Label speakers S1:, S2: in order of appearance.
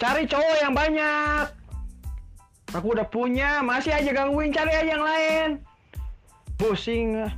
S1: Cari cowok yang banyak. Aku udah punya, masih aja gangguin cari aja yang lain. Pusing.